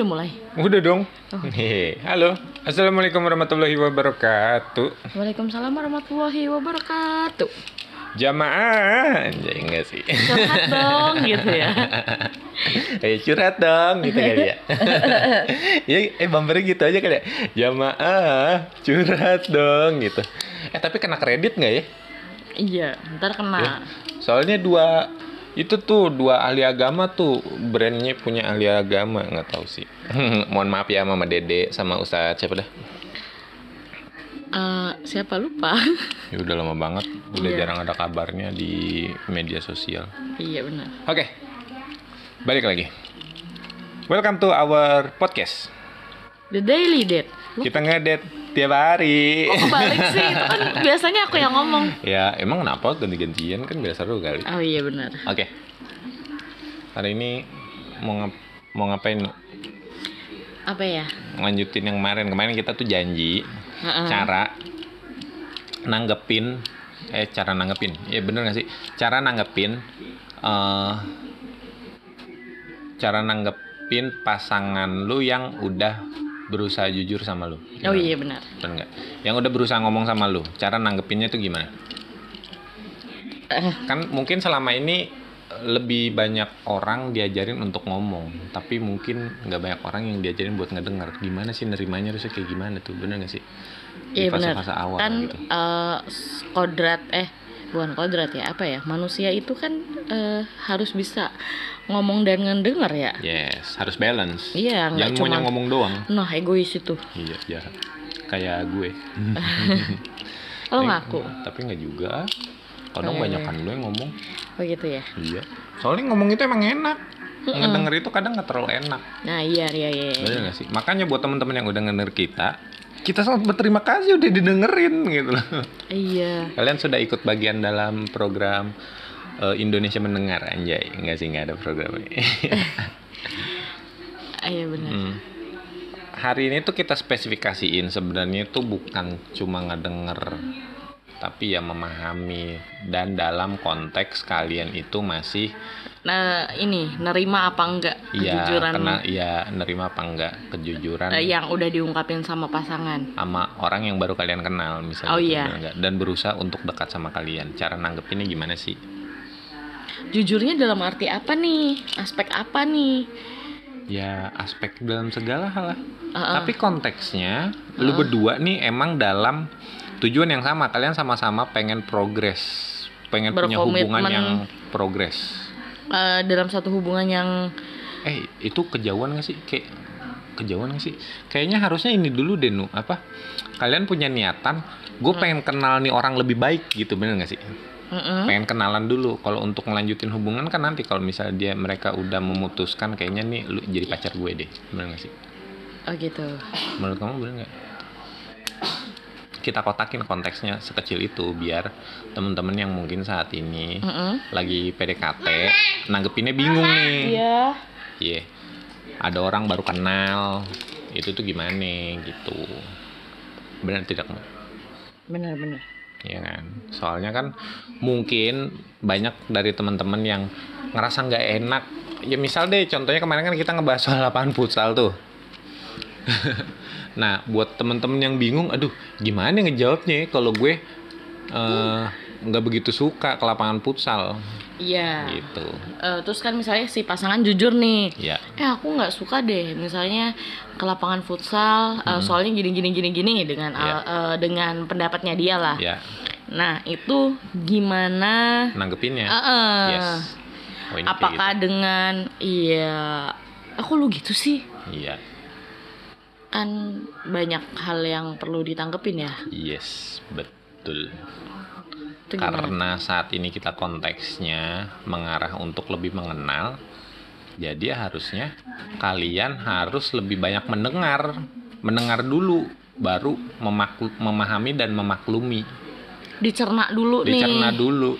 udah mulai. Udah dong. Hehe. Halo. Assalamualaikum warahmatullahi wabarakatuh. Waalaikumsalam warahmatullahi wabarakatuh. Jamaah. Enggak sih. Curhat dong gitu ya. Eh curhat dong gitu kali ya. ya eh bumpernya gitu aja kali ya. Jamaah curhat dong gitu. Eh tapi kena kredit nggak ya? Iya, ntar kena. Ya. Soalnya dua itu tuh dua ahli agama tuh brandnya punya ahli agama nggak tahu sih. Mohon maaf ya Mama Dede sama Ustadz siapa dah? Eh, siapa lupa? Ya udah lama banget, udah Iya. jarang ada kabarnya di media sosial. iya benar. Oke, balik lagi. Welcome to our podcast. The Daily Date. Kita ngedate tiap hari. kok balik sih? Itu kan biasanya aku yang ngomong. ya emang kenapa ganti-gantian kan biasa seru kali. Oh iya benar. Oke, hari ini mau ngap- mau ngapain? Apa ya? Lanjutin yang kemarin. Kemarin kita tuh janji Heeh. cara nanggepin eh cara nanggepin ya bener gak sih cara nanggepin eh cara nanggepin pasangan lu yang udah berusaha jujur sama lu. Oh iya benar. bener nggak? Yang udah berusaha ngomong sama lu cara nanggepinnya tuh gimana? Eh, kan mungkin selama ini lebih banyak orang diajarin untuk ngomong tapi mungkin nggak banyak orang yang diajarin buat ngedenger. Gimana sih nerimanya harusnya kayak gimana tuh? Bener gak sih? Iya benar. fase-fase awal Kan gitu. s- kodrat eh bukan kodrat ya apa ya manusia itu kan eh, harus bisa ngomong dan ngedenger ya. yes harus balance Iya jangan cuma ngomong doang nah egois itu. iya jahat kayak gue Lo Eh, ngaku. tapi nggak juga kadang Oh, iya, banyak iya. kan lu yang ngomong Oh gitu ya. iya soalnya ngomong itu emang enak ngedenger itu kadang nggak terlalu enak Nah iya iya iya. iya. Bener gak sih? Makanya buat teman-teman yang udah ngedenger kita, kita sangat berterima kasih udah didengerin gitu loh. Iya. Kalian sudah ikut bagian dalam program eh, Indonesia Mendengar anjay. Enggak sih, enggak ada program ini. Iya benar. Hmm. Hari ini tuh kita spesifikasiin sebenarnya itu bukan cuma ngedenger tapi ya memahami dan dalam konteks kalian itu masih Nah ini nerima apa enggak ya kejujuran kena ya nerima apa enggak kejujuran eh, yang udah diungkapin sama pasangan. sama orang yang baru kalian kenal misalnya Oh, iya. bener nggak? dan berusaha untuk dekat sama kalian cara nanggepinnya gimana sih Jujurnya dalam arti apa nih? Aspek apa nih? ya aspek dalam segala hal lah Heeh. tapi konteksnya lu berdua nih emang dalam tujuan yang sama kalian sama-sama pengen progres pengen punya hubungan yang progres. Eh, dalam satu hubungan yang eh itu kejauhan gak sih? Kayak kejauhan gak sih? Kayaknya harusnya ini dulu deh nu. Apa? Kalian punya niatan gue pengen kenal nih orang lebih baik gitu bener gak sih? Mm-mm. pengen kenalan dulu. Kalau untuk ngelanjutin hubungan kan nanti kalau misalnya dia mereka udah memutuskan kayaknya nih lu jadi pacar gue deh. Bener gak sih? Oh gitu. menurut kamu bener nggak kita kotakin konteksnya sekecil itu biar temen-temen yang mungkin saat ini Mm-mm. lagi PDKT nanggepinnya bingung nih Iya. Iya. Ada orang baru kenal. Itu tuh gimana gitu. Benar tidak? Benar-benar. Iya kan? Soalnya kan mungkin banyak dari teman-teman yang ngerasa nggak enak. Ya misal deh contohnya kemarin kan kita ngebahas soal lapangan futsal tuh. Nah, buat teman-teman yang bingung, aduh, gimana ngejawabnya ya kalau gue eh, nggak begitu suka ke lapangan futsal Iya. gitu. Eh, terus kan misalnya si pasangan jujur nih. Ya. Eh aku nggak suka deh misalnya ke lapangan futsal eh, soalnya gini gini gini gini dengan Iya. al- eh, dengan pendapatnya dia lah. Ya, Nah itu gimana? nanggepinnya. Eh, eh, Yes. Oh, Apakah dengan iya aku lu gitu sih? gitu. Iya. Kan banyak hal yang perlu ditanggepin ya. Yes, betul. Karena saat ini kita konteksnya mengarah untuk lebih mengenal, jadi harusnya kalian harus lebih banyak mendengar, mendengar dulu, baru memaklu- memahami dan memaklumi, Dicerna dulu dicerna nih. dulu.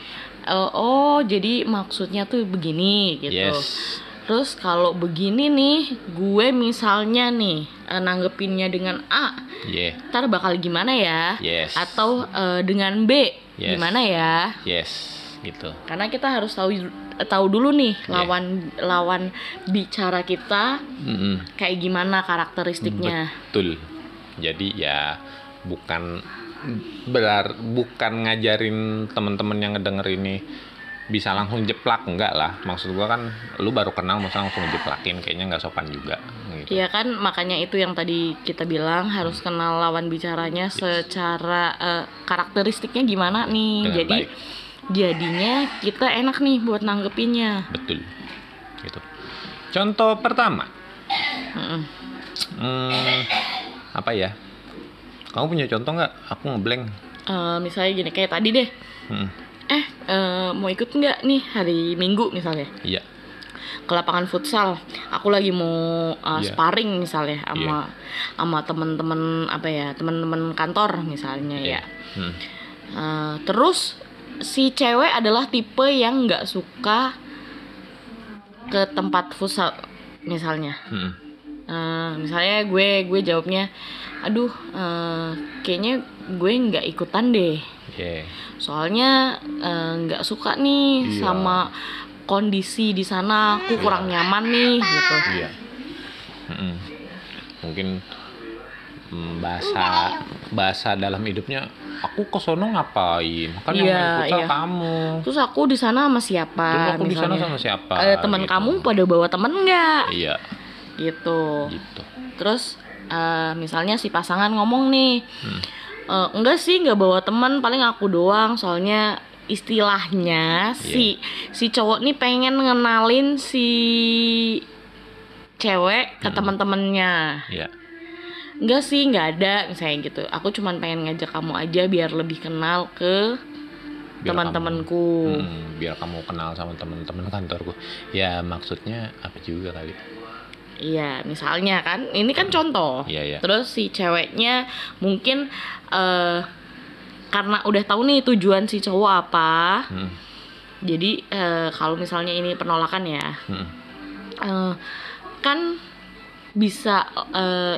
Eh, oh jadi maksudnya tuh begini gitu. Yes, Terus kalau begini nih, gue misalnya nih eh, nanggepinnya dengan A, yeah, ntar bakal gimana ya? yes, Atau eh, dengan B, Yes. gimana ya? yes, gitu. Karena kita harus tahu tahu dulu nih Iya. lawan lawan bicara kita Mm-mm. kayak gimana karakteristiknya. Betul. Jadi ya bukan berar bukan ngajarin teman-teman yang ngedenger ini bisa langsung jeplak enggak lah. Maksud gua kan lu baru kenal masa langsung jeplakin kayaknya nggak sopan juga gitu. Iya kan makanya itu yang tadi kita bilang harus kenal lawan bicaranya secara eh, karakteristiknya gimana nih. Dengan Jadi baik. jadinya kita enak nih buat nanggepinnya. Betul. Gitu. Contoh pertama, Mm-mm. hmm, apa ya? Kamu punya contoh nggak? Aku ngeblank. Eh, misalnya gini kayak tadi deh. Hmm, Eh eh, mau ikut nggak nih hari Minggu misalnya Iya. ke lapangan futsal. Aku lagi mau eh, Iya. sparring misalnya sama sama teman-teman apa ya teman-teman kantor misalnya ya. Hmm. Eh, terus si cewek adalah tipe yang nggak suka ke tempat futsal misalnya. Hmm. Eh, misalnya gue gue jawabnya, aduh eh, kayaknya gue nggak ikutan deh. Oke. Soalnya eh, nggak suka nih Iya. sama kondisi di sana, aku kurang nyaman nih gitu. Iya. Mm-mm. Mungkin mm, bahasa bahasa dalam hidupnya aku ke sono ngapain? Kan yang Iya, main futsal iya. kamu. Terus aku di sana sama siapa? Terus aku di sana sama siapa? Eh, teman gitu. kamu pada bawa temen nggak? Iya, Gitu. gitu. Terus eh, misalnya si pasangan ngomong nih, Hmm. "Eh, enggak sih nggak bawa teman, paling aku doang. Soalnya istilahnya si si cowok nih pengen ngenalin si cewek ke Hmm. teman-temannya. Iya. Enggak sih, nggak ada misalnya gitu. Aku cuman pengen ngajak kamu aja biar lebih kenal ke teman-temanku. Hmm, biar kamu kenal sama teman-teman kantorku. Ya maksudnya apa juga kali? Iya, misalnya kan, ini kan contoh. Iya, iya. Terus si ceweknya mungkin eh karena udah tahu nih tujuan si cowok apa, Hmm. jadi eh, kalau misalnya ini penolakan ya, Hmm. eh, kan bisa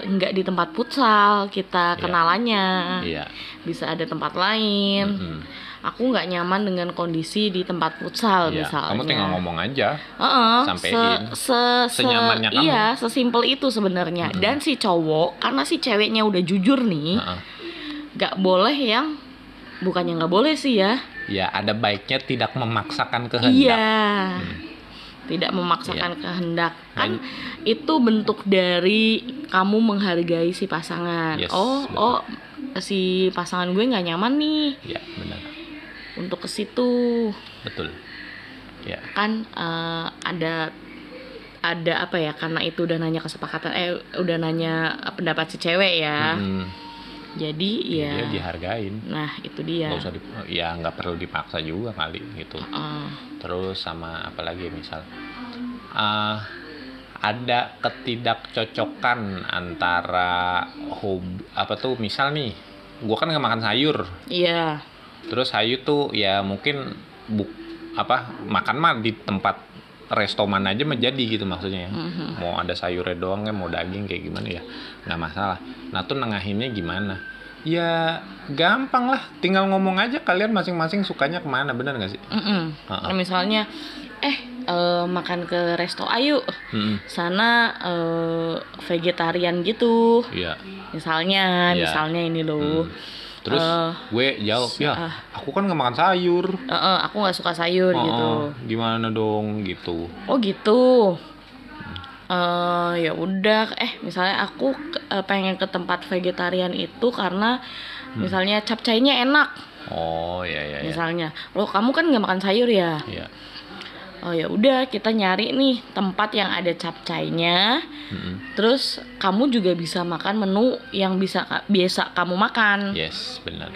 nggak di tempat futsal kita Iya. kenalannya, Iya. bisa ada tempat lain. Mm-mm. Aku nggak nyaman dengan kondisi di tempat futsal Iya. misalnya. Kamu tinggal ngomong aja. Heeh, Sampein. se, se, se- Senyamannya kamu. Iya, sesimpel itu sebenarnya. Dan si cowok, karena si ceweknya udah jujur nih, Heeh. nggak boleh yang bukannya nggak boleh sih ya. Ya ada baiknya tidak memaksakan kehendak. Iya. Tidak memaksakan kehendak. Kan itu bentuk dari kamu menghargai si pasangan. Yes, oh, betul. oh si pasangan gue nggak nyaman nih Ya benar. Untuk ke situ. Betul. Ya. kan eh, ada ada apa ya karena itu udah nanya kesepakatan eh udah nanya pendapat si cewek ya Mm-mm. jadi ya Dia dihargain. nah itu dia nggak usah dip- ya nggak perlu dipaksa juga kali gitu Eh, terus sama apa lagi misal ah, ada ketidakcocokan antara hobi apa tuh misal nih gua kan nggak makan sayur iya terus sayur tuh ya mungkin buk apa makan mah di tempat resto mana aja menjadi gitu maksudnya. Ya. Mhm. mau ada sayurnya doang ya mau daging kayak gimana ya nggak masalah. Nah tuh nengahinnya gimana? Ya gampang lah. Tinggal ngomong aja kalian masing-masing sukanya ke mana bener gak sih? Mm-mm. Nah, misalnya eh eh, makan ke resto ayo Hmm, sana eh, vegetarian gitu. Iya. Misalnya Iya. misalnya ini loh terus Eh, gue jawab ya ah. aku kan nggak makan sayur Eh, eh, aku nggak suka sayur Oh, gitu gimana dong gitu Oh gitu. Eh ya udah eh misalnya aku eh, pengen ke tempat vegetarian itu karena misalnya capcaynya enak oh ya ya ya misalnya. Loh kamu kan nggak makan sayur ya? Iya. Oh ya udah kita nyari nih tempat yang ada capcaynya. Mm-mm. Terus kamu juga bisa makan menu yang bisa biasa kamu makan yes benar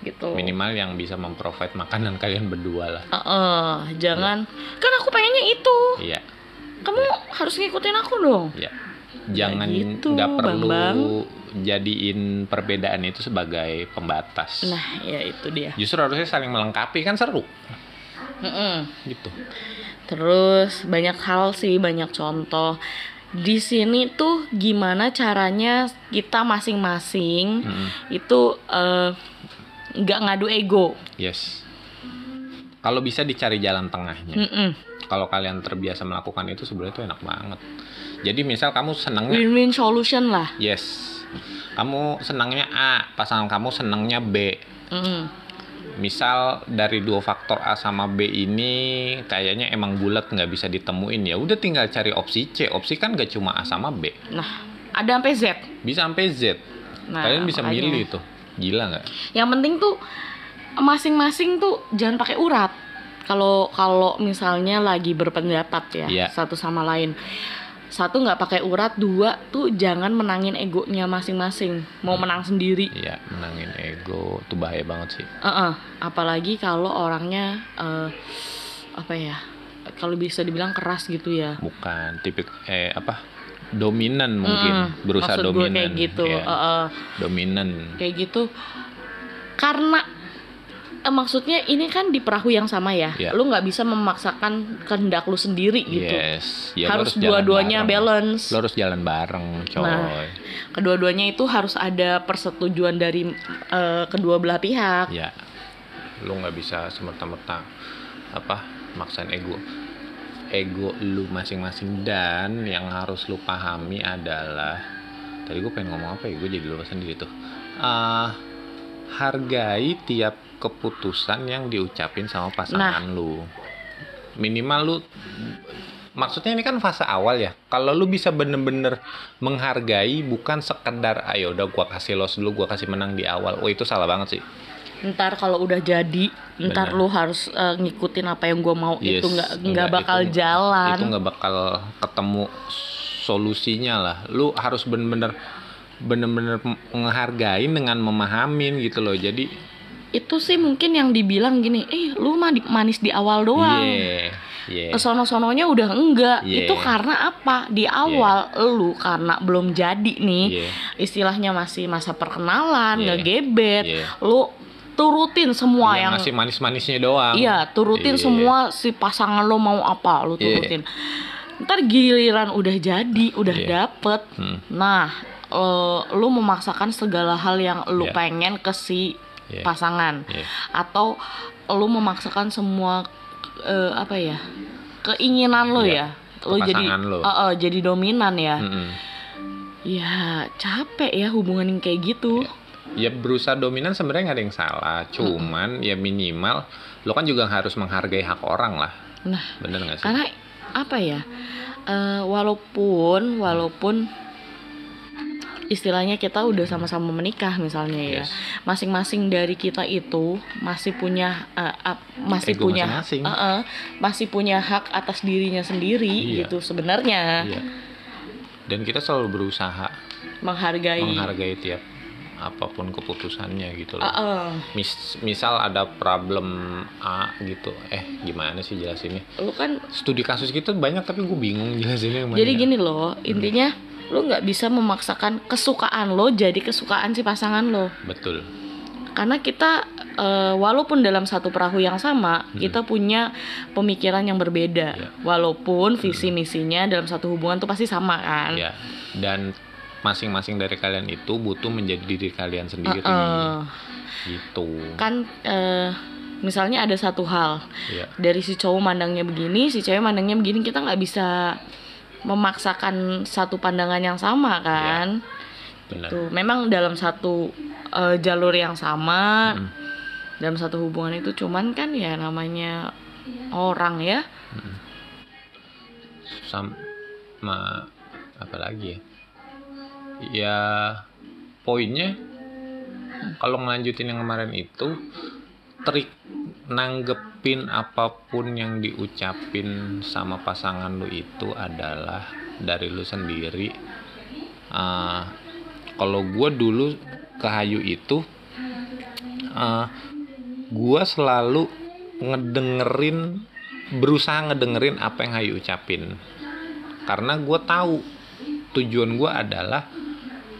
gitu. minimal yang bisa memprovide makanan kalian berdua lah Eh, eh, jangan kan aku pengennya itu. iya Kamu harus ngikutin aku dong. ya jangan gitu, nggak perlu Bambang. jadiin perbedaan itu sebagai pembatas Nah ya itu dia. justru harusnya saling melengkapi kan seru Mm-mm. gitu Terus banyak hal sih, banyak contoh. Di sini tuh gimana caranya kita masing-masing Mm-mm. itu eh, nggak ngadu ego. yes kalau bisa dicari jalan tengahnya Mm-mm. kalau kalian terbiasa melakukan itu sebenarnya itu enak banget jadi misal kamu senangnya win-win solution lah yes kamu senangnya A pasangan kamu senangnya B Mm-mm. Misal dari dua faktor A sama B ini kayaknya emang bulat nggak bisa ditemuin. Ya udah tinggal cari opsi C. Opsi kan gak cuma A sama B. Nah ada sampai Z. Bisa sampai Z. Nah, kalian bisa makanya. milih tuh. Gila nggak? Yang penting tuh masing-masing tuh jangan pakai urat. Kalau kalau misalnya lagi berpendapat ya Iya. satu sama lain satu nggak pakai urat dua tuh jangan menangin egonya masing-masing mau menang sendiri Iya menangin ego tuh bahaya banget sih Eh-eh. apalagi kalau orangnya eh, apa ya kalau bisa dibilang keras gitu ya bukan tipik eh apa dominan mungkin Mm-mm. berusaha Maksud gue dominan kayak gitu Iya, Eh-eh. dominan kayak gitu karena eh, maksudnya ini kan di perahu yang sama ya? Iya. lu nggak bisa memaksakan kehendak lu sendiri gitu. Yes. Ya, harus jalan dua-duanya balance. Lo harus jalan bareng coy. Nah. kedua-duanya itu harus ada persetujuan dari eh, kedua belah pihak. Ya. Lu nggak bisa semerta-merta apa maksain ego. Ego lu masing-masing dan yang harus lu pahami adalah tadi gue pengen ngomong apa ya? Gue jadi lupa sendiri tuh. Ah, hargai tiap keputusan yang diucapin sama pasangan lu. Minimal lu maksudnya ini kan fase awal ya. Kalau lu bisa bener-bener menghargai bukan sekedar ayo udah gua kasih los dulu gua kasih menang di awal. Oh itu salah banget sih. Ntar kalau udah jadi ntar lu harus eh, ngikutin apa yang gua mau. Yes, itu nggak nggak bakal itu- jalan. itu nggak bakal ketemu solusinya lah. Lu harus bener-bener bener-bener menghargai dengan memahamin gitu loh. Jadi itu sih mungkin yang dibilang gini eh lu mah manis di awal doang yeah, yeah. kesono-sononya udah enggak Yeah. itu karena apa di awal lu karena belum jadi nih Yeah. istilahnya masih masa perkenalan Yeah. ngegebet Yeah. lu turutin semua yang yang masih manis-manisnya doang iya turutin Iya. semua si pasangan lo mau apa lu Iya. turutin ntar giliran udah jadi udah Iya. dapet Hmm, nah eh, lu memaksakan segala hal yang lu Iya. pengen ke si Iya. pasangan. Iya. atau lu memaksakan semua eh, apa ya keinginan lo Iya, ya? Lo jadi lo. Eh, eh, jadi dominan ya? Mm-mm. ya capek ya hubungan yang kayak gitu. Ya berusaha dominan sebenarnya nggak ada yang salah. Cuman ya minimal lo kan juga harus menghargai hak orang lah. Nah bener nggak sih? karena apa ya eh, walaupun walaupun istilahnya kita udah sama-sama menikah misalnya ya Yes. masing-masing dari kita itu masih punya ap- masih Ego punya masing-masing. Eh, eh, masih punya hak atas dirinya sendiri Iya. gitu sebenarnya Iya. dan kita selalu berusaha menghargai menghargai tiap apa pun keputusannya gitu loh Eh, eh. Mis- misal ada problem A gitu eh gimana sih jelasinnya lu kan studi kasus gitu banyak tapi gue bingung jelasinnya jadi ya. gini loh intinya lu nggak bisa memaksakan kesukaan lo jadi kesukaan si pasangan lo. Betul. Karena kita eh, walaupun dalam satu perahu yang sama kita punya pemikiran yang berbeda. Iya. walaupun visi misinya dalam satu hubungan tuh pasti sama kan? Ya. Dan masing-masing dari kalian itu butuh menjadi diri kalian sendiri. Eh, gitu. Kan eh, misalnya ada satu hal. Ya. Dari si cowok mandangnya begini si cewek mandangnya begini kita nggak bisa memaksakan satu pandangan yang sama kan? Benar. Tuh memang dalam satu eh, jalur yang sama Mm. dalam satu hubungan itu cuman kan ya namanya orang ya. Sama apa lagi ya? Ya poinnya kalau ngelanjutin yang kemarin itu trik nanggepin apa pun yang diucapin sama pasangan lu itu adalah dari lu sendiri. Ah, kalau gue dulu ke Hayu itu ah, gue selalu ngedengerin berusaha ngedengerin apa yang Hayu ucapin. Karena gue tahu tujuan gue adalah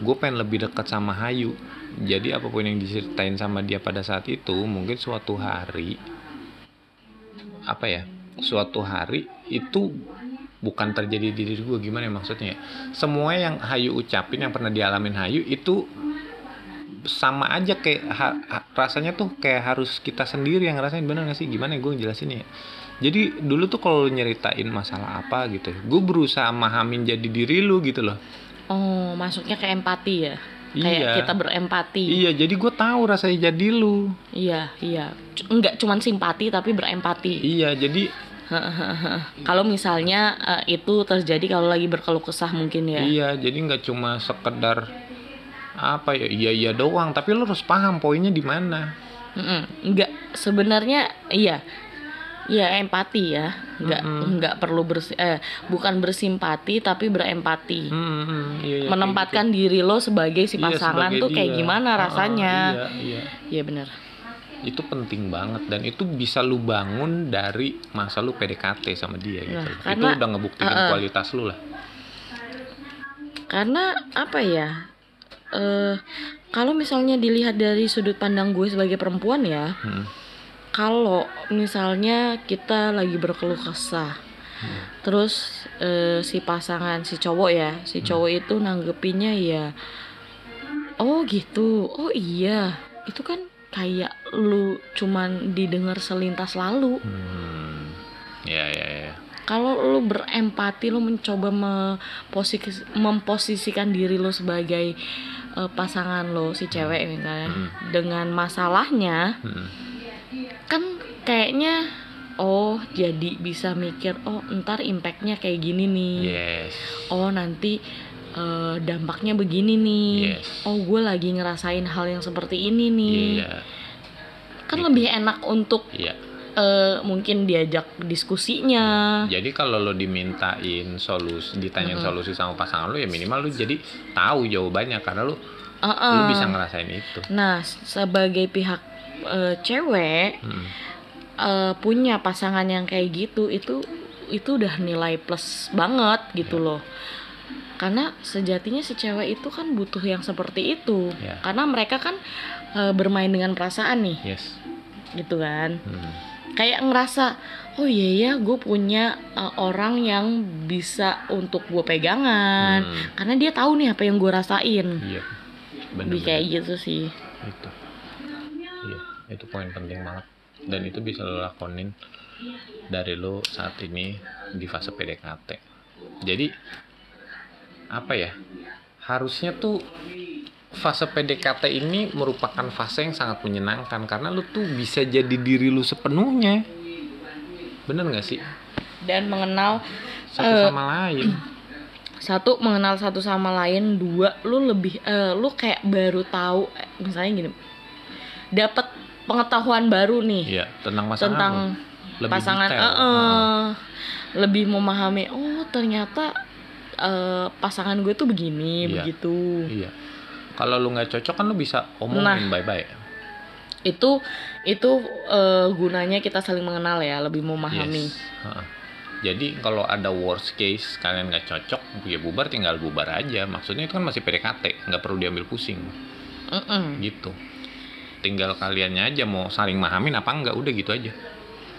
gue pengen lebih dekat sama Hayu jadi apa pun yang diceritain sama dia pada saat itu mungkin suatu hari apa ya suatu hari itu bukan terjadi di diri gue gimana ya maksudnya ya? semua yang Hayu ucapin yang pernah dialamin Hayu itu sama aja kayak ha- rasanya tuh kayak harus kita sendiri yang ngerasain bener gak sih gimana gue jelasin ya jadi dulu tuh kalau nyeritain masalah apa gitu gue berusaha mahamin jadi diri lu gitu loh Oh, masuknya ke empati ya. Kayak Iya. kita berempati. iya jadi gue tahu rasanya jadi lu Iya, iya. C- Enggak cuman simpati tapi berempati. iya jadi kalau misalnya eh, itu terjadi kalau lagi berkeluh kesah mungkin ya. iya jadi nggak cuma sekedar apa ya iya iya doang tapi lu harus paham poinnya di mana Mm-mm. Enggak sebenarnya iya. Iya empati ya. Enggak enggak perlu bersi eh bukan bersimpati tapi berempati. Hmm, hmm, iya, iya, Menempatkan diri lo sebagai si Iya, pasangan sebagai tuh kayak dia. gimana Ah, rasanya. iya iya Iya benar. itu penting banget dan itu bisa lu bangun dari masa lu PDKT sama dia gitu. Nah, itu karena- udah ngebuktiin uh-uh. kualitas lu lah. Karena apa ya? Eh kalau misalnya dilihat dari sudut pandang gue sebagai perempuan ya, Hmm. Kalau misalnya kita lagi berkeluh kesah, terus eh, si pasangan si cowok ya, si cowok itu nanggepinnya ya, oh gitu, oh iya, itu kan kayak lu cuman didengar selintas lalu. Hmm. Ya ya ya. Kalau lu berempati, lu mencoba memposisi- memposisikan diri lu sebagai eh, pasangan lo, si cewek misalnya, Hmm. dengan masalahnya, Hmm. Kan kayaknya oh jadi bisa mikir oh ntar impactnya kayak gini nih Yes. oh nanti eh, dampaknya begini nih Yes. oh gue lagi ngerasain hal yang seperti ini nih Iya. kan lebih enak untuk Iya. eh, mungkin diajak diskusinya Jadi kalau lo dimintain solusi, ditanyain solusi sama pasangan lu ya minimal lu jadi tahu jawabannya karena lu Uh-uh. lu bisa ngerasain itu. nah sebagai pihak eh, cewek Hmm. eh, punya pasangan yang kayak gitu itu itu udah nilai plus banget gitu loh karena sejatinya si cewek itu kan butuh yang seperti itu Ya. karena mereka kan eh, bermain dengan perasaan nih Yes. gitu kan Hmm. kayak ngerasa oh iya ya gue punya eh, orang yang bisa untuk gue pegangan Hmm. karena dia tahu nih apa yang gue rasain Iya. lebih Bener-bener. kayak gitu sih itu itu poin penting banget. Dan itu bisa lo lakonin dari lo saat ini di fase PDKT jadi apa ya? Harusnya tuh fase PDKT ini merupakan fase yang sangat menyenangkan karena lo tuh bisa jadi diri lu sepenuhnya. Bener nggak sih? Dan mengenal satu Eh, sama lain. satu mengenal satu sama lain. Dua lu lebih eh, lu kayak baru tahu eh, misalnya gini dapat pengetahuan baru nih iya tentang pasangan tentang. Lebih pasangan detail. eh, eh, lebih memahami oh ternyata eh, pasangan gue tuh begini Iya. begitu iya kalau lu nggak cocok kan lu bisa omongin Nah. bye-bye itu itu eh, gunanya kita saling mengenal ya lebih memahami Yes. Heeh. Jadi kalau ada worst case kalian nggak cocok, ya bubar tinggal bubar aja. Maksudnya itu kan masih PDKT, nggak perlu diambil pusing, Mm-mm. gitu. Tinggal kaliannya aja mau saling mahamin apa enggak, udah gitu aja.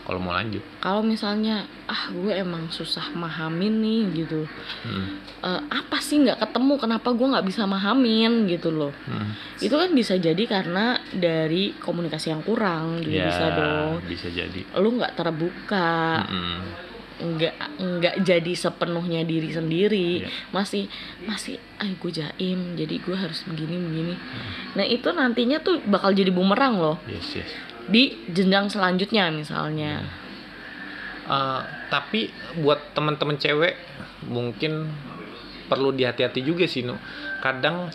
Kalau mau lanjut. kalau misalnya ah gue emang susah mahamin nih gitu Hmm. Eh, apa sih nggak ketemu kenapa gue nggak bisa mahamin gitu loh Hmm. itu kan bisa jadi karena dari komunikasi yang kurang juga Ya, bisa dong bisa jadi. lu nggak terbuka Mm-mm. Nggak nggak jadi sepenuhnya diri sendiri Iya. masih masih ah gue jaim jadi gue harus begini begini Hmm. nah itu nantinya tuh bakal jadi bumerang loh Yes, yes. di jenjang selanjutnya misalnya Eh, tapi buat teman-teman cewek mungkin perlu dihati-hati juga sih nu kadang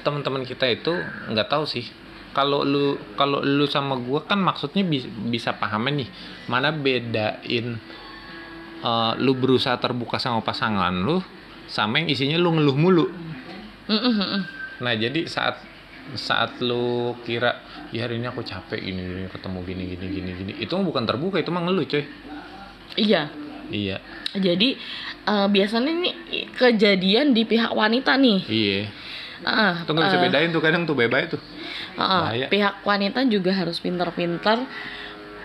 teman-teman kita itu nggak tahu sih kalau lu kalau lu sama gua kan maksudnya bisa, bisa pahaman nih mana bedain eh, lu berusaha terbuka sama pasangan lu sama yang isinya lu ngeluh mulu. Mm-mm, nah jadi saat saat lu kira ya hari ini aku capek gini gini ketemu gini gini gini gini itu bukan terbuka itu mah ngeluh coy. Iya. Iya. Jadi eh, biasanya ini kejadian di pihak wanita nih. Iya. Ah, Tuh nggak bisa eh, bedain tuh kadang tuh bye-bye tuh. Heeh, Bahaya. pihak wanita juga harus pinter-pinter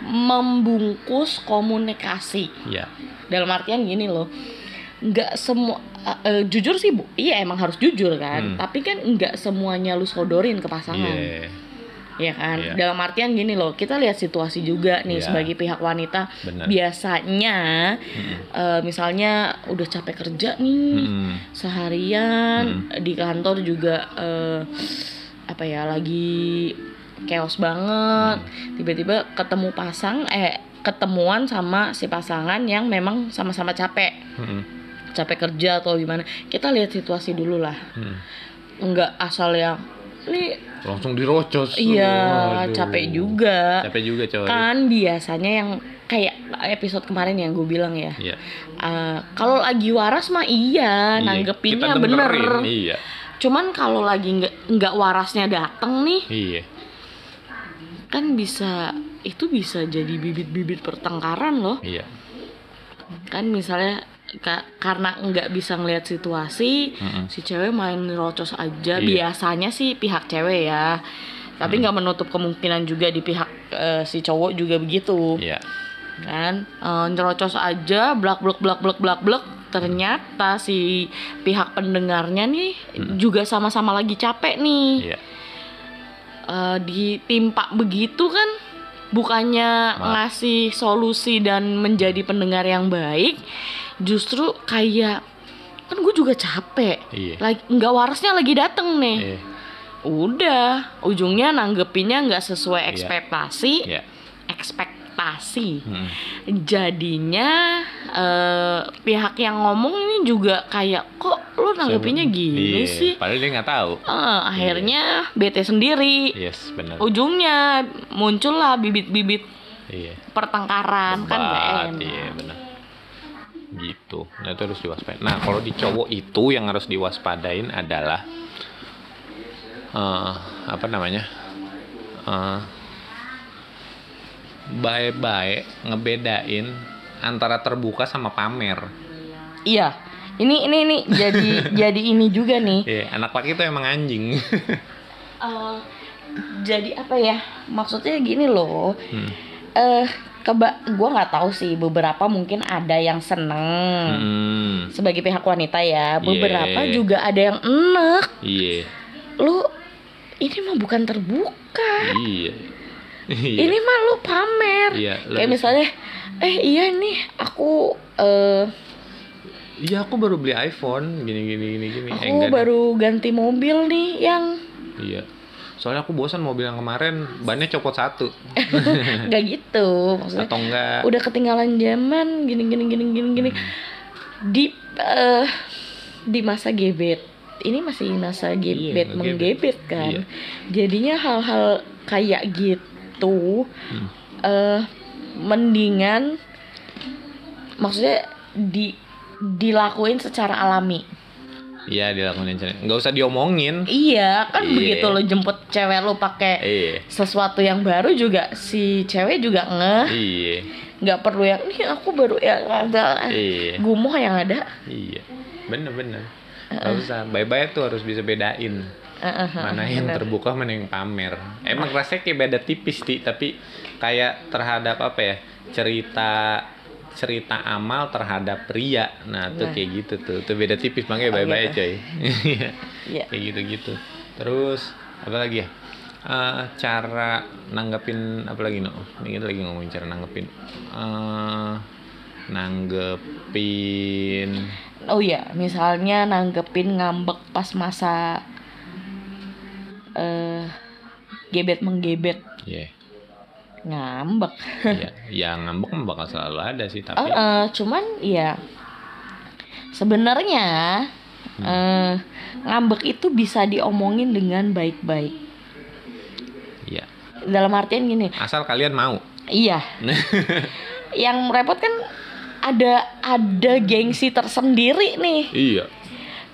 membungkus komunikasi. Iya. Dalam artian gini loh, nggak semua eh, eh, jujur sih bu iya emang harus jujur kan Hmm. tapi kan nggak semuanya lu sodorin ke pasangan Iya. ya kan Iya. dalam artian gini loh kita lihat situasi juga nih Iya. sebagai pihak wanita Benar. biasanya Mm-mm. eh, misalnya udah capek kerja nih Mm-mm. seharian di kantor juga eh, apa ya lagi chaos banget tiba-tiba ketemu pasang eh ketemuan sama si pasangan yang memang sama-sama capek Mm-mm. capek kerja atau gimana kita lihat situasi dulu lah Mm. nggak asal yang ini Langsung dirocos. iya Aduh. capek juga Capek juga coy. kan biasanya yang kayak episode kemarin yang gue bilang ya Iya. eh, kalau lagi waras mah iya, Iya, nanggepinnya bener Iya. cuman kalau lagi nggak nggak warasnya dateng nih Iya. Kan bisa itu bisa jadi bibit-bibit pertengkaran loh Iya. kan misalnya ka- karena nggak bisa ngelihat situasi Mm-mm. si cewek main rocos aja Iya. biasanya sih pihak cewek ya tapi nggak menutup kemungkinan juga di pihak eh, si cowok juga begitu Iya. kan Eh, nyerocos aja blak blak blak blak blak blak ternyata si pihak pendengarnya nih juga sama-sama lagi capek nih Iya. Eh, ditimpa begitu kan bukannya Maaf. ngasih solusi dan menjadi pendengar yang baik justru kayak kan gue juga capek Iya. lagi nggak warasnya lagi dateng nih Iya. udah ujungnya nanggepinnya nggak sesuai Iya. ekspektasi Iya. Ekspektasi Mm. jadinya eh, pihak yang ngomong ini juga kayak kok lu nanggepinnya gini Iya. sih Padahal dia nggak tahu. Eh, akhirnya bete sendiri Yes, benar. ujungnya muncullah bibit-bibit Iya. pertengkaran kan gak enak Iya, benar. Gitu. Nah, itu harus diwaspadain. Nah, kalau di cowok itu yang harus diwaspadain adalah eh apa namanya? Eh baik-baik ngebedain antara terbuka sama pamer. iya ini ini ini jadi jadi ini juga nih Iya, anak laki itu emang anjing. Eh, jadi apa ya maksudnya gini loh Hmm. eh keba gue nggak tahu sih beberapa mungkin ada yang seneng Hmm. sebagai pihak wanita ya beberapa Yeah. juga ada yang enak Iya. lu ini mah bukan terbuka Iya. Iya. ini mah lu pamer Iya, kayak lu- misalnya eh iya nih aku eh Iya, aku baru beli iPhone gini gini gini gini. Eh, aku enggak baru ganti mobil nih yang Iya. Soalnya aku bosan mobil yang kemarin bannya copot satu nggak gitu maksudnya atau enggak. udah ketinggalan zaman gini gini gini gini gini di eh, di masa gebet ini masih masa gebet ngegebet. menggebet kan Iya. jadinya hal-hal kayak gitu Hmm. eh mendingan maksudnya di dilakuin secara alami Iya, dilakuin aja. Nggak usah diomongin. iya kan Iya. begitu lo jemput cewek lo pakai Iya. sesuatu yang baru juga si cewek juga ngeh Iya. nggak perlu yang ini aku baru yang ada Iya. gumoh yang ada Iya. Bener-bener. Nggak usah. Bye-bye tuh harus bisa bedain. Mana yang bener. terbuka, mana yang pamer. Emang rasanya kayak beda tipis, Ti. Tapi kayak terhadap apa ya? Cerita cerita amal terhadap ria. Nah, tuh Nah. kayak gitu tuh. Tuh beda tipis makanya Oh, bye-bye gitu. coy. Iya. kayak gitu-gitu. Terus apa lagi ya? Eh, cara nanggepin apa lagi no? Ini kita lagi ngomongin cara nanggepin. Eh, nanggepin oh iya misalnya nanggepin ngambek pas masa eh gebet menggebet. Ya ngambek. Ya yang ngambek bakal selalu ada sih tapi eh, cuman ya sebenarnya eh ngambek itu bisa diomongin dengan baik-baik. Ya dalam artian gini. Asal kalian mau. Iya. Yang repot kan ada ada gengsi tersendiri nih. Iya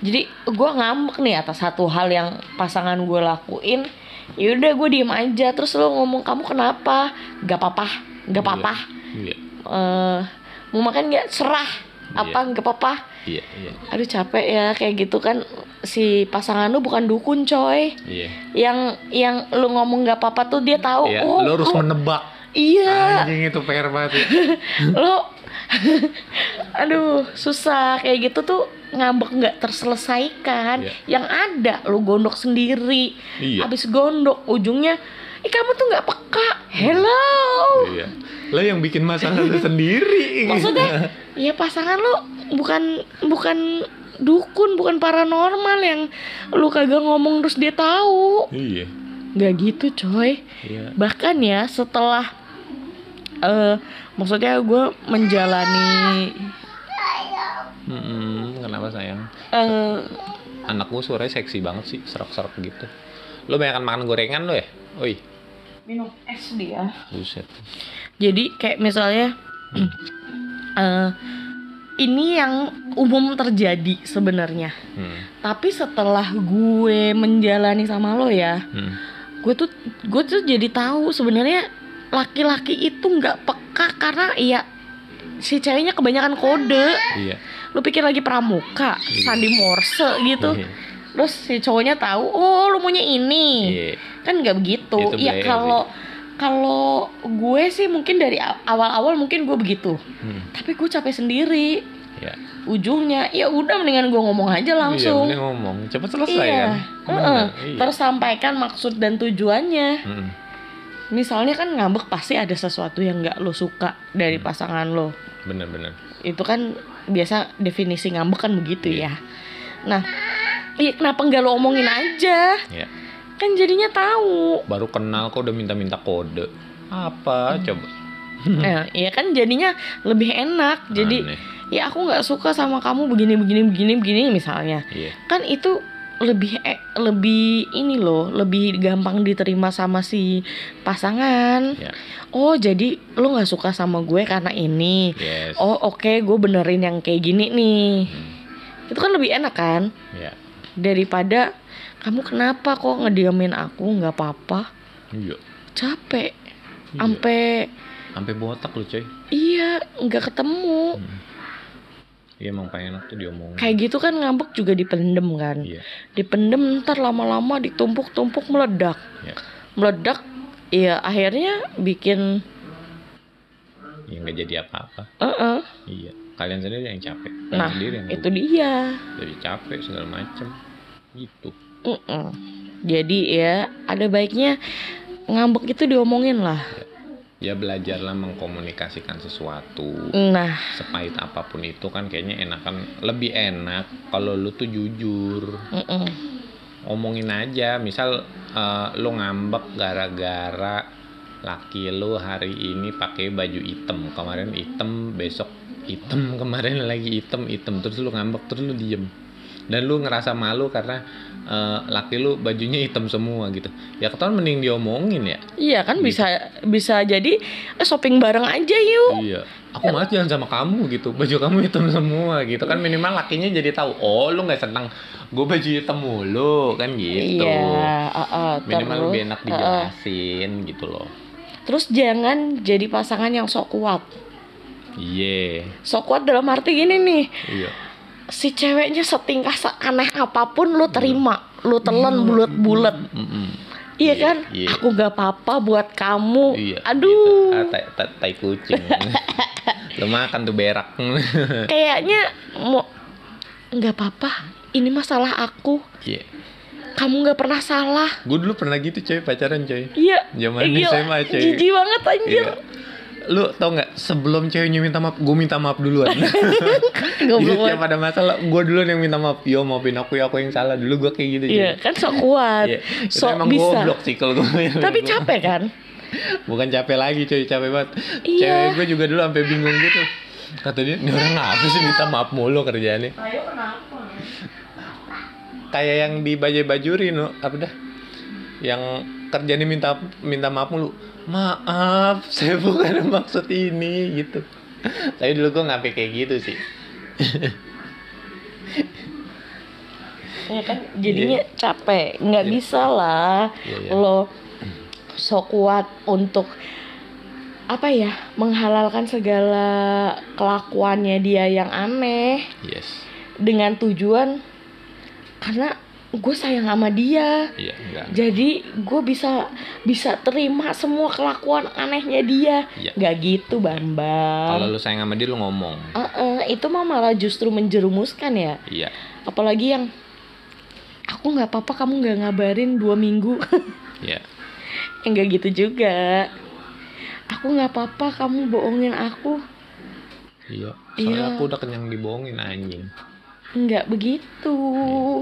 jadi gue ngambek nih atas satu hal yang pasangan gue lakuin. Yaudah gue diem aja. Terus lo ngomong kamu kenapa? Gak apa-apa gak apa-apa iya. Eh, mau makan nggak serah. Apa? Iya. gak apa-apa iya iya. Aduh capek ya. Kayak gitu kan si pasangan lu bukan dukun coy. Iya. Yang yang lu ngomong gak apa-apa tuh dia tahu Iya, oh lo harus oh, menebak. Iya. Anjing itu PR banget ya. lo aduh susah kayak gitu tuh ngambek nggak terselesaikan Iya. yang ada lu gondok sendiri Iya. habis gondok ujungnya Ih kamu tuh nggak peka hello Iya. Lah yang bikin masalah lu sendiri. maksudnya ya pasangan lu bukan bukan dukun bukan paranormal yang lu kagak ngomong terus dia tahu Iya. nggak gitu coy Iya. bahkan ya setelah eh maksudnya gue menjalani Mm-mm, kenapa sayang? eh Anak gue suaranya seksi banget sih, serak-serak gitu. Lo banyak makan gorengan lo ya? Oi, minum es dia buset. jadi kayak misalnya eh ini yang umum terjadi sebenarnya Hmm. tapi setelah gue menjalani sama lo ya Hmm. gue tuh gue tuh jadi tahu sebenarnya laki-laki itu nggak peka karena ya si ceweknya kebanyakan kode Iya. lu pikir lagi pramuka sandi morse gitu Iya. terus si cowoknya tahu oh lu maunya ini Iya. kan nggak begitu Itu ya player kalau kalau gue sih mungkin dari awal-awal mungkin gue begitu Hmm. tapi gue capek sendiri Iya. ujungnya ya udah mendingan gue ngomong aja langsung Iya, ngomong. Cepet selesai Iya, kan? Heeh. Bener, Iya. tersampaikan maksud dan tujuannya Mm-mm. Misalnya kan ngambek pasti ada sesuatu yang nggak lo suka dari Hmm. pasangan lo Bener-bener. itu kan biasa definisi ngambek kan begitu Iya. ya nah iya kenapa nggak lo omongin aja Iya. kan jadinya tahu Baru kenal kok udah minta-minta kode. Apa? Hmm. Coba. nah iya kan jadinya lebih enak jadi Aneh. ya aku nggak suka sama kamu begini begini begini begini misalnya Iya. kan itu lebih eh, lebih ini loh lebih gampang diterima sama si pasangan Iya. oh jadi lo nggak suka sama gue karena ini Yes. oh oke gue benerin yang kayak gini nih Hmm. itu kan lebih enak kan Iya. daripada kamu kenapa kok ngediamin aku nggak apa-apa Iya. capek Iya. sampai Sampai botak lu, coy. iya nggak ketemu Iya emang pengen enak tuh diomongin. kayak gitu kan ngambek juga dipendem kan Iya. dipendem ntar lama-lama ditumpuk-tumpuk meledak Iya. meledak ya akhirnya bikin Ya nggak jadi apa-apa. eh Iya. Kalian sendiri yang capek. Kalian nah sendiri yang itu dia jadi capek segala macem. Gitu. Mm-mm. jadi ya ada baiknya ngambek itu diomongin lah Ya belajarlah mengkomunikasikan sesuatu. nah Sepahit apa pun itu kan kayaknya enakan lebih enak kalau lu tuh jujur. mm-mm. Omongin aja, misal eh, lu ngambek gara-gara laki lu hari ini pakai baju hitam, kemarin hitam, besok hitam, kemarin lagi hitam, hitam terus lu ngambek terus lu diem. Dan lu ngerasa malu karena eh, laki lu bajunya hitam semua gitu. Ya ketahuan mending diomongin ya. iya kan bisa bisa jadi eh, shopping bareng aja yuk Iya. Aku malah jalan sama kamu gitu. Baju kamu hitam semua gitu kan minimal lakinya jadi tahu. Oh, lu nggak senang gue baju hitam mulu kan gitu. iya uh, uh, Minimal terus, lebih enak uh, uh. dijelasin gitu loh. terus jangan jadi pasangan yang sok kuat Iya. sok kuat dalam arti gini nih Iya. Si ceweknya setingkah seaneh apa pun lu terima lu telan bulat-bulat Mm-mm. iya Iya, kan iya. aku gak apa-apa buat kamu Iya. aduh gitu. Ah, tai, tai, tai kucing. lu makan tuh berak. kayaknya mau nggak apa-apa ini masalah aku Iya. kamu nggak pernah salah Gue dulu pernah gitu coy pacaran coy. iya Zaman gila, SMA, cuy. jijik banget anjir Iya. Lu tau nggak sebelum ceweknya minta maaf, gue minta maaf duluan. Jadi tiap ada masalah, gue duluan yang minta maaf. Yo maafin aku ya, aku yang salah. Dulu gue kayak gitu. cuy. Iya kan sok kuat Iya. Itu sok emang bisa goblok sih kalau gue. tapi capek kan Bukan capek lagi coy, capek banget. Iya. Cewek gue juga dulu sampai bingung gitu. Kata dia, ini orang apa sih minta maaf mulu kerjaannya. ayo kenapa Kayak yang di bajai-bajuri no, apa dah? Yang kerjanya minta minta maaf mulu. Maaf, saya bukan maksud ini gitu. Tapi dulu gue ngapain kayak gitu sih. ya kan jadinya capek nggak Iya. bisa lah Iya, iya. lo sok kuat untuk apa ya menghalalkan segala kelakuannya dia yang aneh Yes. dengan tujuan karena gue sayang sama dia. Iya enggak. Jadi gue bisa bisa terima semua kelakuan anehnya dia. Iya. nggak gitu bambang. Kalau lu sayang sama dia lu ngomong. Eh-eh, itu mah malah justru menjerumuskan ya. Iya. Apalagi yang aku nggak apa-apa kamu nggak ngabarin dua minggu. Iya. Enggak gitu juga. Aku nggak apa-apa kamu bohongin aku. Iya soalnya Iya. aku udah kenyang dibohongin anjing. Nggak begitu. Eh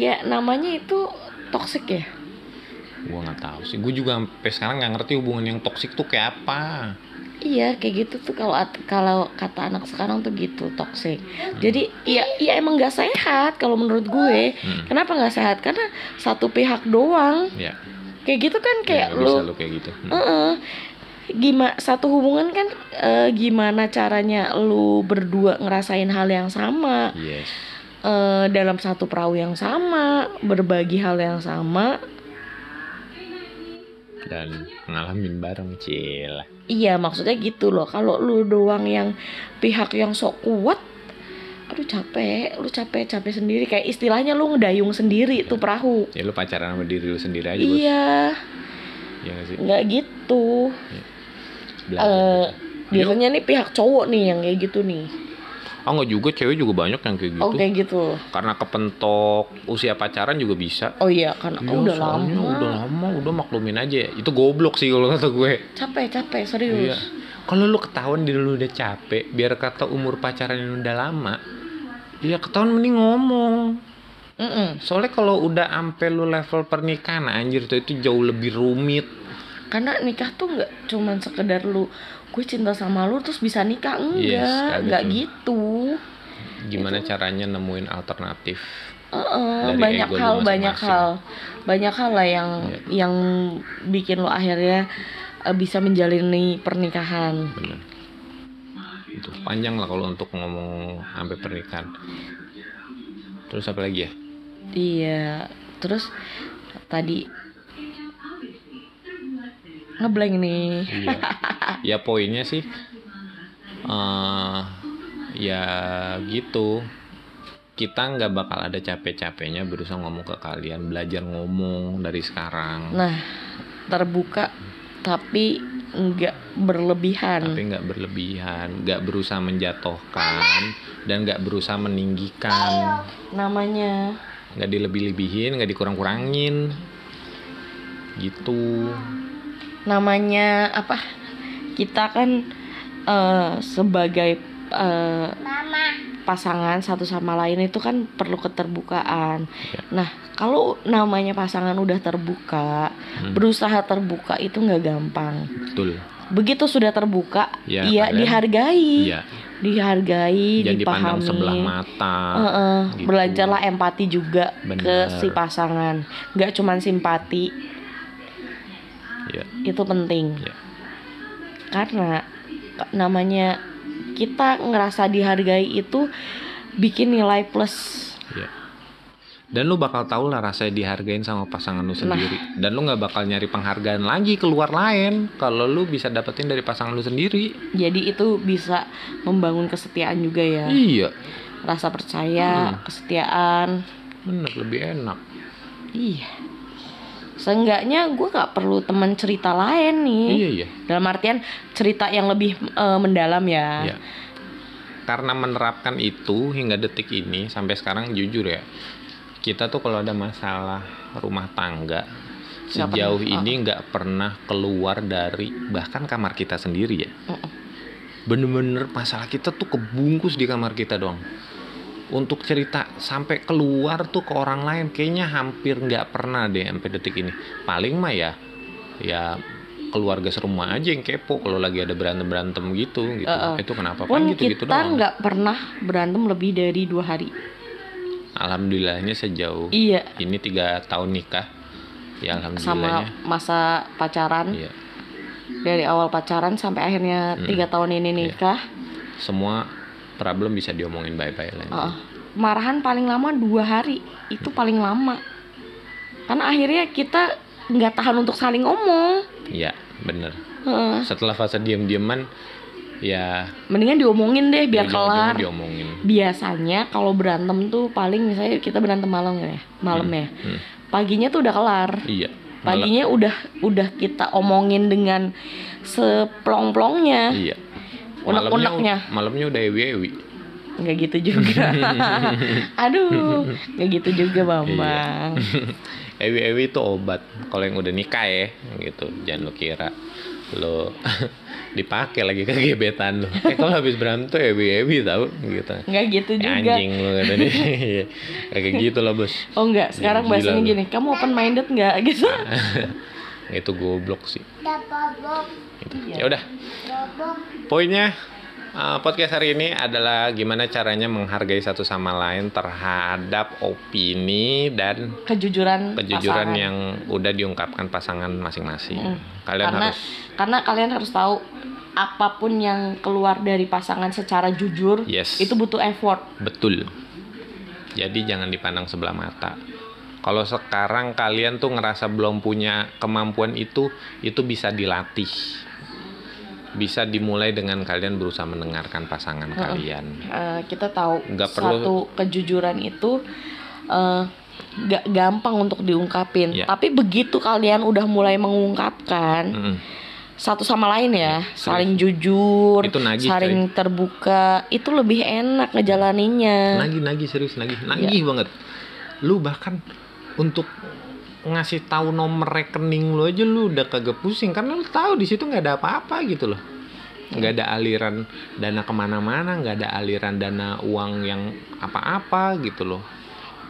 ya namanya itu toxic ya? Gua nggak tahu sih. Gue juga sampai sekarang nggak ngerti hubungan yang toksik tuh kayak apa. Iya kayak gitu tuh kalau kalau kata anak sekarang tuh gitu toxic. Jadi ya ya emang nggak sehat kalau menurut gue. Hmm. kenapa nggak sehat? Karena satu pihak doang. Ya kayak gitu kan kayak ya, nggak bisa lu lu kayak gitu. Hmm. Heeh. gimana satu hubungan kan eh, gimana caranya lu berdua ngerasain hal yang sama? Yes eh, dalam satu perahu yang sama berbagi hal yang sama. Dan ngalamin bareng cil. Iya maksudnya gitu loh. Kalau lu doang yang pihak yang sok kuat aduh capek. Lu capek capek sendiri. Kayak istilahnya lu ngedayung sendiri tuh perahu. Ya lu pacaran sama diri lu sendiri aja bos. Iya. Iya nggak sih? Nggak gitu. Belajar, Eh, belajar. biasanya nih pihak cowok nih yang kayak gitu nih oh nggak juga cewek juga banyak yang kayak gitu oh kayak gitu karena kepentok usia pacaran juga bisa oh iya kan Iya, udah soalnya lama udah lama udah maklumin aja ya. itu goblok sih kalau kata gue capek capek Iya. serius Kalau lu ketahuan diri lu udah capek, biar kata umur pacaran yang udah lama, ya ketahuan mending ngomong. Mm-mm. Soalnya kalau udah ampe lu level pernikahan, anjir tuh itu jauh lebih rumit. karena nikah tuh nggak cuman sekedar lu gue cinta sama lu terus bisa nikah Yes, enggak kayak nggak gitu. gitu Gimana caranya nemuin alternatif? Heeh, Dari banyak hal banyak hal banyak hal lah yang Iya. yang bikin lo akhirnya eh, bisa menjalani pernikahan Bener. Itu panjang lah kalau untuk ngomong sampai pernikahan. Terus apa lagi ya? iya terus tadi ngeblank nih Iya. ya poinnya sih eh ya gitu. Kita nggak bakal ada capek-capeknya berusaha ngomong ke kalian, belajar ngomong dari sekarang. nah terbuka tapi nggak berlebihan Tapi nggak berlebihan, nggak berusaha menjatuhkan dan nggak berusaha meninggikan, namanya nggak dilebih-lebihin, nggak dikurang-kurangin, gitu. Namanya apa kita kan eh, sebagai eh, pasangan satu sama lain itu kan perlu keterbukaan. Ya. Nah kalau namanya pasangan udah terbuka, Hmm. berusaha terbuka itu nggak gampang. Betul. Begitu sudah terbuka, Ya, iya kalian- dihargai, Iya. dihargai, Jangan dipahami. sebelah mata. Heeh, gitu. Belajarlah empati juga Bener. ke si pasangan, nggak cuman simpati Iya. itu penting. Iya. Karena namanya kita ngerasa dihargai itu bikin nilai plus. Iya. Dan lu bakal tahu lah rasanya dihargain sama pasangan lu sendiri. Dan lu nggak bakal nyari penghargaan lagi keluar lain kalau lu bisa dapetin dari pasangan lu sendiri. Jadi itu bisa membangun kesetiaan juga ya. Iya, Rasa percaya, kesetiaan. bener lebih enak. Iya. Seenggaknya gue nggak perlu teman cerita lain nih. Iya iya. Dalam artian cerita yang lebih eh, mendalam ya. Iya. Karena menerapkan itu hingga detik ini sampai sekarang jujur ya, kita tuh kalau ada masalah rumah tangga sejauh pernah. ini nggak pernah keluar dari bahkan kamar kita sendiri ya. Bener-bener masalah kita tuh kebungkus di kamar kita doang. Untuk cerita sampai keluar tuh ke orang lain kayaknya hampir nggak pernah deh sampai detik ini. Paling mah ya ya keluarga serumah aja yang kepo kalau lagi ada berantem berantem gitu gitu Uh-uh. itu kenapa Pun gitu gitu kita nggak pernah berantem lebih dari dua hari. alhamdulillahnya sejauh Iya. ini tiga tahun nikah ya alhamdulillahnya Sama masa pacaran iya dari awal pacaran sampai akhirnya Mm. tiga tahun ini nikah. semua problem bisa diomongin bye lah Heeh. marahan paling lama dua hari itu paling lama. Karena akhirnya kita nggak tahan untuk saling ngomong. iya bener Heeh. setelah fase diam diaman ya mendingan diomongin deh biar kelar diomongin biasanya kalau berantem tuh paling misalnya kita berantem malam ya malam ya Hmm. paginya tuh udah kelar iya paginya udah udah kita omongin dengan seplong-plongnya iya unek-uneknya. Malamnya, udah ewi ewi nggak gitu juga. Aduh nggak gitu juga Iya. bambang. Ewi ewi itu obat. Kalau yang udah nikah ya gitu. Jangan lo kira lo dipakai lagi ke gebetan lo eh kalau habis berantem tuh ewi ewi tau gitu. Nggak gitu Ya, juga. anjing lo kata Iya. kayak gitu loh bos. Oh nggak. Sekarang Gila bahasanya gini kamu open minded nggak? Gitu itu goblok sih gitu. Iya. ya udah poinnya uh, podcast hari ini adalah gimana caranya menghargai satu sama lain terhadap opini dan kejujuran kejujuran pasangan. yang udah diungkapkan pasangan masing-masing. Mm. Kalian karena harus karena kalian harus tahu apa pun yang keluar dari pasangan secara jujur Yes. itu butuh effort betul. Jadi jangan dipandang sebelah mata. Kalau sekarang kalian tuh ngerasa belum punya kemampuan itu, itu bisa dilatih. Bisa dimulai dengan kalian berusaha mendengarkan pasangan kalian. Eh, kita tahu Nggak perlu- satu kejujuran itu eh, nggak gampang untuk diungkapin Iya. tapi begitu kalian udah mulai mengungkapkan Mm-mm. satu sama lain ya Iya, saling jujur Itu nagih, saling terbuka itu lebih enak ngejalaninnya Nagih, nagih serius nagih, nagih banget. Lu bahkan untuk ngasih tahu nomor rekening lu aja lu udah kagak pusing karena lu tahu di situ nggak ada apa-apa gitu loh. nggak ada aliran dana ke mana-mana, nggak ada aliran dana uang yang apa-apa gitu loh.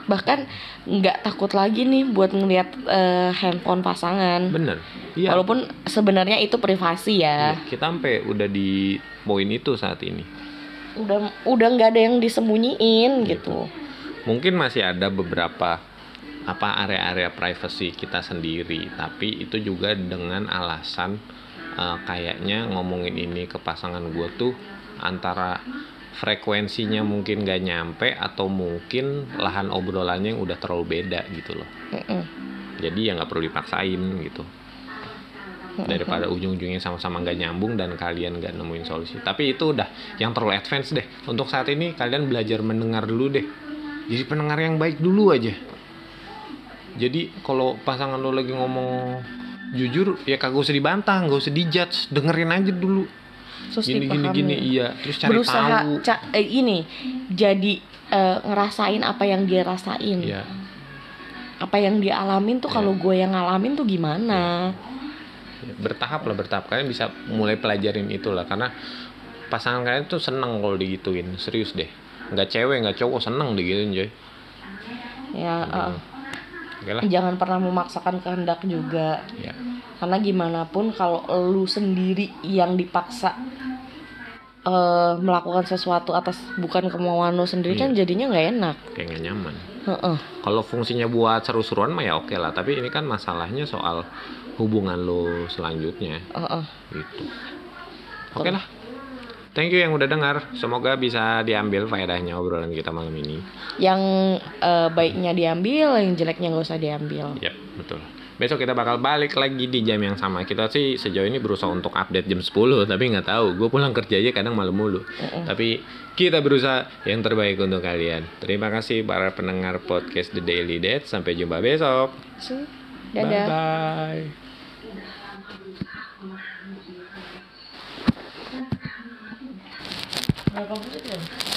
bahkan nggak takut lagi nih buat ngeliat eh, handphone pasangan Bener. Iya. walaupun sebenarnya itu privasi ya Iya, kita sampai udah di poin itu saat ini. udah udah nggak ada yang disembunyiin gitu Mungkin masih ada beberapa apa area-area privacy kita sendiri, tapi itu juga dengan alasan eh, kayaknya ngomongin ini ke pasangan gue tuh antara frekuensinya mungkin gak nyampe atau mungkin lahan obrolannya yang udah terlalu beda gitu loh. Mm-mm. Jadi ya nggak perlu dipaksain gitu. Daripada ujung-ujungnya sama-sama nggak nyambung dan kalian nggak nemuin solusi. Tapi itu udah yang terlalu advance deh. Untuk saat ini kalian belajar mendengar dulu deh. Jadi pendengar yang baik dulu aja. Jadi kalau pasangan lo lagi ngomong jujur ya kagak usah dibantah, nggak usah dijudge, dengerin aja dulu. terus Gini gini dipahami. gini iya, terus cari berusaha tahu. ca- eh, ini jadi eh, ngerasain apa yang dia rasain. Iya, apa yang dia alamin tuh Iya. kalau gue yang ngalamin tuh gimana? Bertahap lah bertahap. Kalian bisa mulai pelajarin itu lah karena pasangan kalian tuh seneng kalau digituin. Serius deh. Nggak cewek nggak cowok seneng digituin coy. Ya eh, oke lah. Jangan pernah memaksakan kehendak juga. Ya karena gimana pun kalau lu sendiri yang dipaksa eh, melakukan sesuatu atas bukan kemauan lu sendiri Iya. kan jadinya nggak enak. Kayak nggak nyaman. Heeh. kalau fungsinya buat seru-seruan mah ya oke lah tapi ini kan masalahnya soal hubungan lo selanjutnya. Heeh. gitu. Oke lah thank you yang udah dengar semoga bisa diambil faedahnya obrolan kita malam ini yang eh, baiknya diambil yang jeleknya nggak usah diambil Ya, betul. Besok kita bakal balik lagi di jam yang sama. Kita sih sejauh ini berusaha untuk update jam 10, tapi nggak tahu. Gue pulang kerja aja kadang malam mulu. Tapi kita berusaha yang terbaik untuk kalian. Terima kasih para pendengar podcast The Daily Date. Sampai jumpa besok. dadah Bye bye. Berapa menit ya?